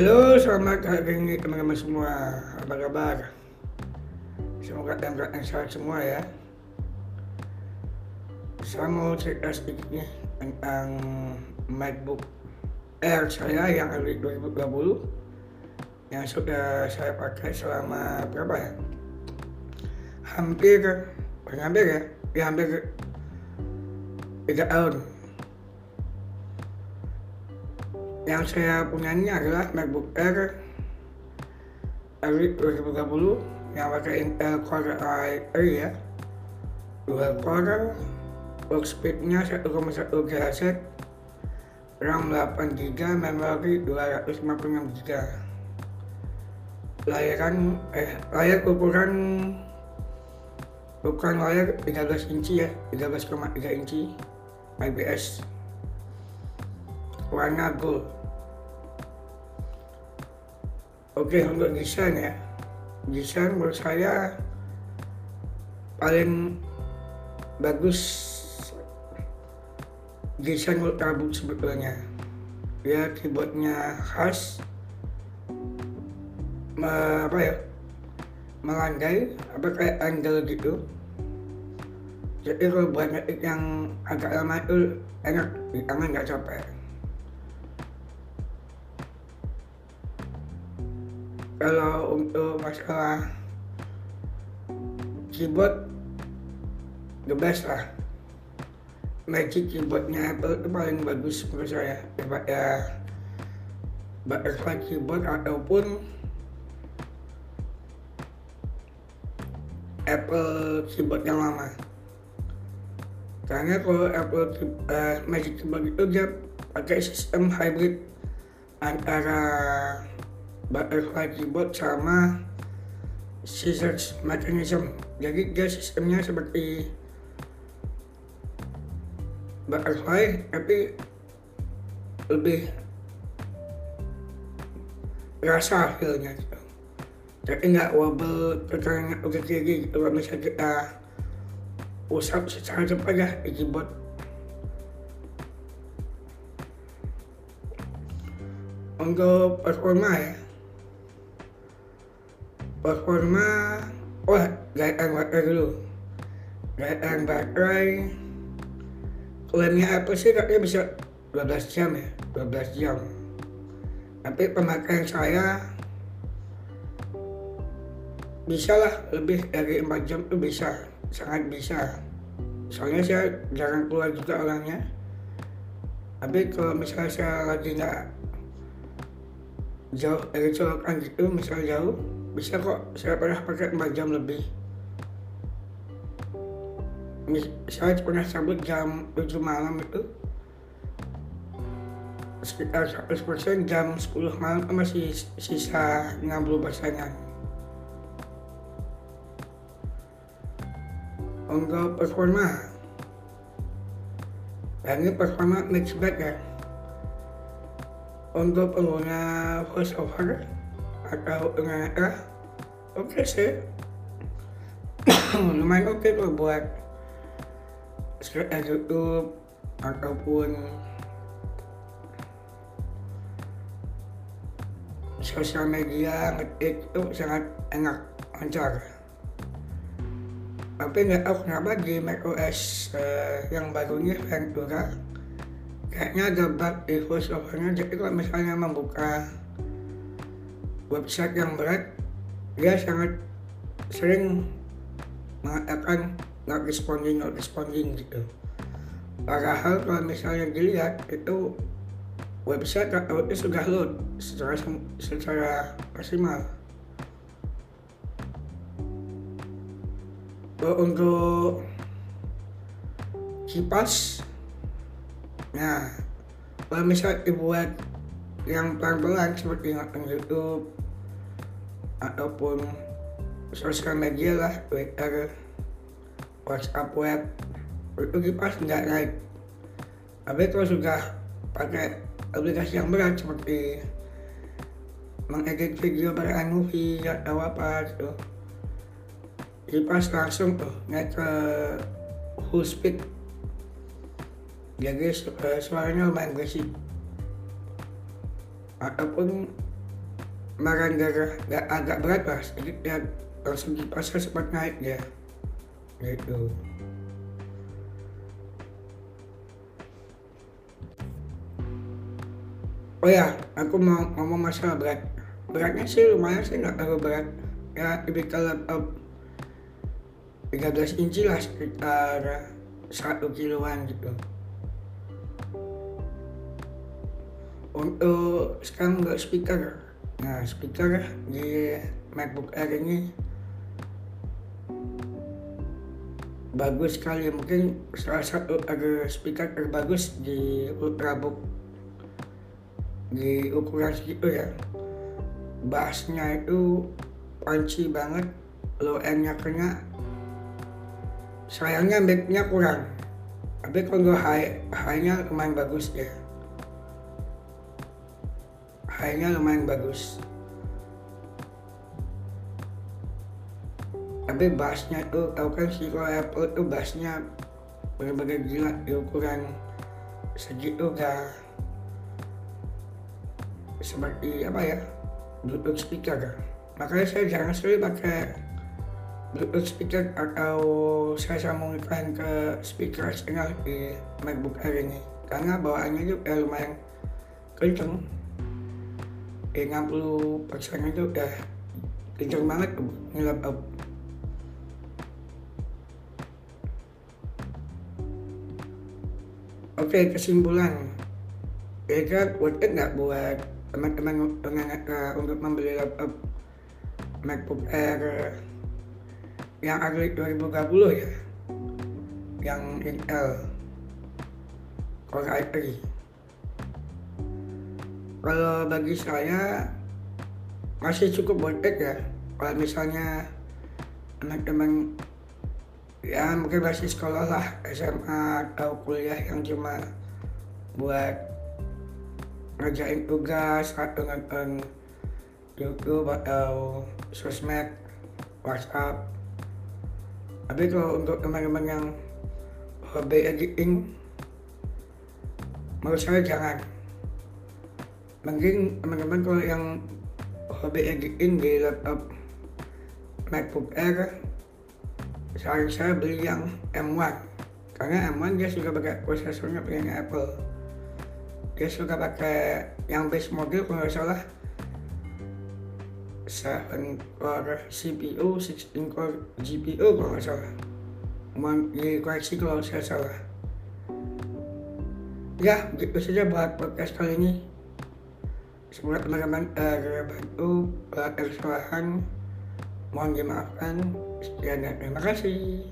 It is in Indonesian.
Halo, selamat hari ini teman-teman semua. Apa kabar? Semoga dalam keadaan sehat semua ya. Saya mau cerita sedikit nih tentang MacBook Air saya yang dari 2020 yang sudah saya pakai selama berapa ya? Hampir, hampir ya, ya hampir tiga tahun yang saya punya ini adalah MacBook Air dari 2030 yang pakai Intel Core i3 ya. Dua core clock speednya 1,1 GHz RAM 8GB memori 256GB layaran eh layar ukuran bukan layar 13 inci ya 13,3 inci IPS warna gold. Oke untuk desain ya. Desain menurut saya paling bagus desain ultrabook sebetulnya. Ya keyboardnya khas me, apa ya melandai apa kayak angle gitu. Jadi kalau buat yang agak lama itu enak di tangan nggak capek kalau untuk masalah keyboard the best lah. Magic keyboardnya Apple itu paling bagus menurut saya. Daripada butterfly keyboard ataupun Apple keyboard yang lama. Karena kalau Apple uh, Magic Keyboard itu dia pakai sistem hybrid antara butterfly keyboard sama scissors mechanism. Jadi dia sistemnya seperti butterfly tapi lebih rasa feelnya gitu. Jadi nggak wobble tekannya ke kiri gitu. Kalau misalnya kita usap secara cepat ya di keyboard untuk performa ya performa wah gaitan baterai dulu gaitan baterai klaimnya apa sih katanya bisa 12 jam ya 12 jam tapi pemakaian saya bisa lah lebih dari 4 jam itu bisa. Sangat bisa. Soalnya saya jarang keluar juga orangnya. Tapi kalau misalnya saya lagi nggak jauh dari colokan gitu misalnya jauh bisa kok saya pernah pakai 4 jam lebih. Saya pernah cabut jam 7 malam itu. Sekitar 100% jam 10 malam masih sisa 60 persenan. Untuk performa. Dan ini performa mixed bag ya. Untuk pengguna voice over atau pengguna oke okay sih. Lumayan oke okay tuh buat script YouTube ataupun sosial media ngetik itu sangat enak lancar. Tapi nggak tahu kenapa di macOS uh, yang barunya Ventura kayaknya ada bug di voiceovernya jadi kalau misalnya membuka website yang berat dia sangat sering mengatakan not responding not responding gitu. Padahal kalau misalnya dilihat itu website itu sudah load secara secara maksimal. Untuk kipas nah kalau misalnya dibuat yang pelan-pelan seperti nonton YouTube ataupun sosial media lah Twitter WhatsApp web. Itu kipas nggak naik. Tapi kalau sudah pakai aplikasi yang berat seperti mengedit video pada movie atau apa gitu. Kipas langsung tuh naik ke full speed. Jadi suaranya lumayan berisik ataupun kemarin gak agak berat sedikit ya langsung di pasar sempat naik ya gitu. Oh ya aku mau ngomong masalah berat. Beratnya sih lumayan sih nggak terlalu berat. Ya tipikal laptop 13 inci lah sekitar 1 kiloan gitu. Untuk sekarang untuk speaker nah speaker di MacBook Air ini bagus sekali. Mungkin salah satu speaker terbagus di Ultrabook di ukuran segitu ya. Bassnya itu punchy banget low endnya kena. Sayangnya backnya kurang. Tapi kalau high high nya lumayan bagus ya high nya lumayan bagus. Tapi bassnya tuh tau kan sih kalau Apple tuh bassnya bener-bener gila di ukuran segitu gak seperti apa ya Bluetooth speaker makanya saya jarang sekali pakai Bluetooth speaker atau saya sambungkan ke speaker eksternal di MacBook Air ini. Karena bawaannya juga lumayan kenceng eh 60 persen itu udah kenceng banget tuh ini laptop Oke kesimpulan. Kira-kira worth it nggak buat teman-teman uh, untuk membeli laptop MacBook Air yang Agri 2020 ya? Yang Intel Core i3 kalau bagi saya masih cukup worth it ya kalau misalnya teman-teman ya mungkin masih sekolah lah SMA atau kuliah yang cuma buat ngerjain tugas atau nonton YouTube atau sosmed, WhatsApp. Tapi kalau untuk teman-teman yang hobi editing, menurut saya jangan. Mungkin teman-teman kalau yang hobi editing di laptop MacBook Air, saya saya beli yang M1 karena M1 dia sudah pakai prosesornya punya Apple. Dia suka pakai yang base model kalau nggak salah 7 core CPU 16 core GPU kalau nggak salah. Dikoreksi kalau saya salah. Ya begitu saja buat podcast kali ini semoga teman-teman uh, kesalahan mohon dimaafkan. Sekian dan terima kasih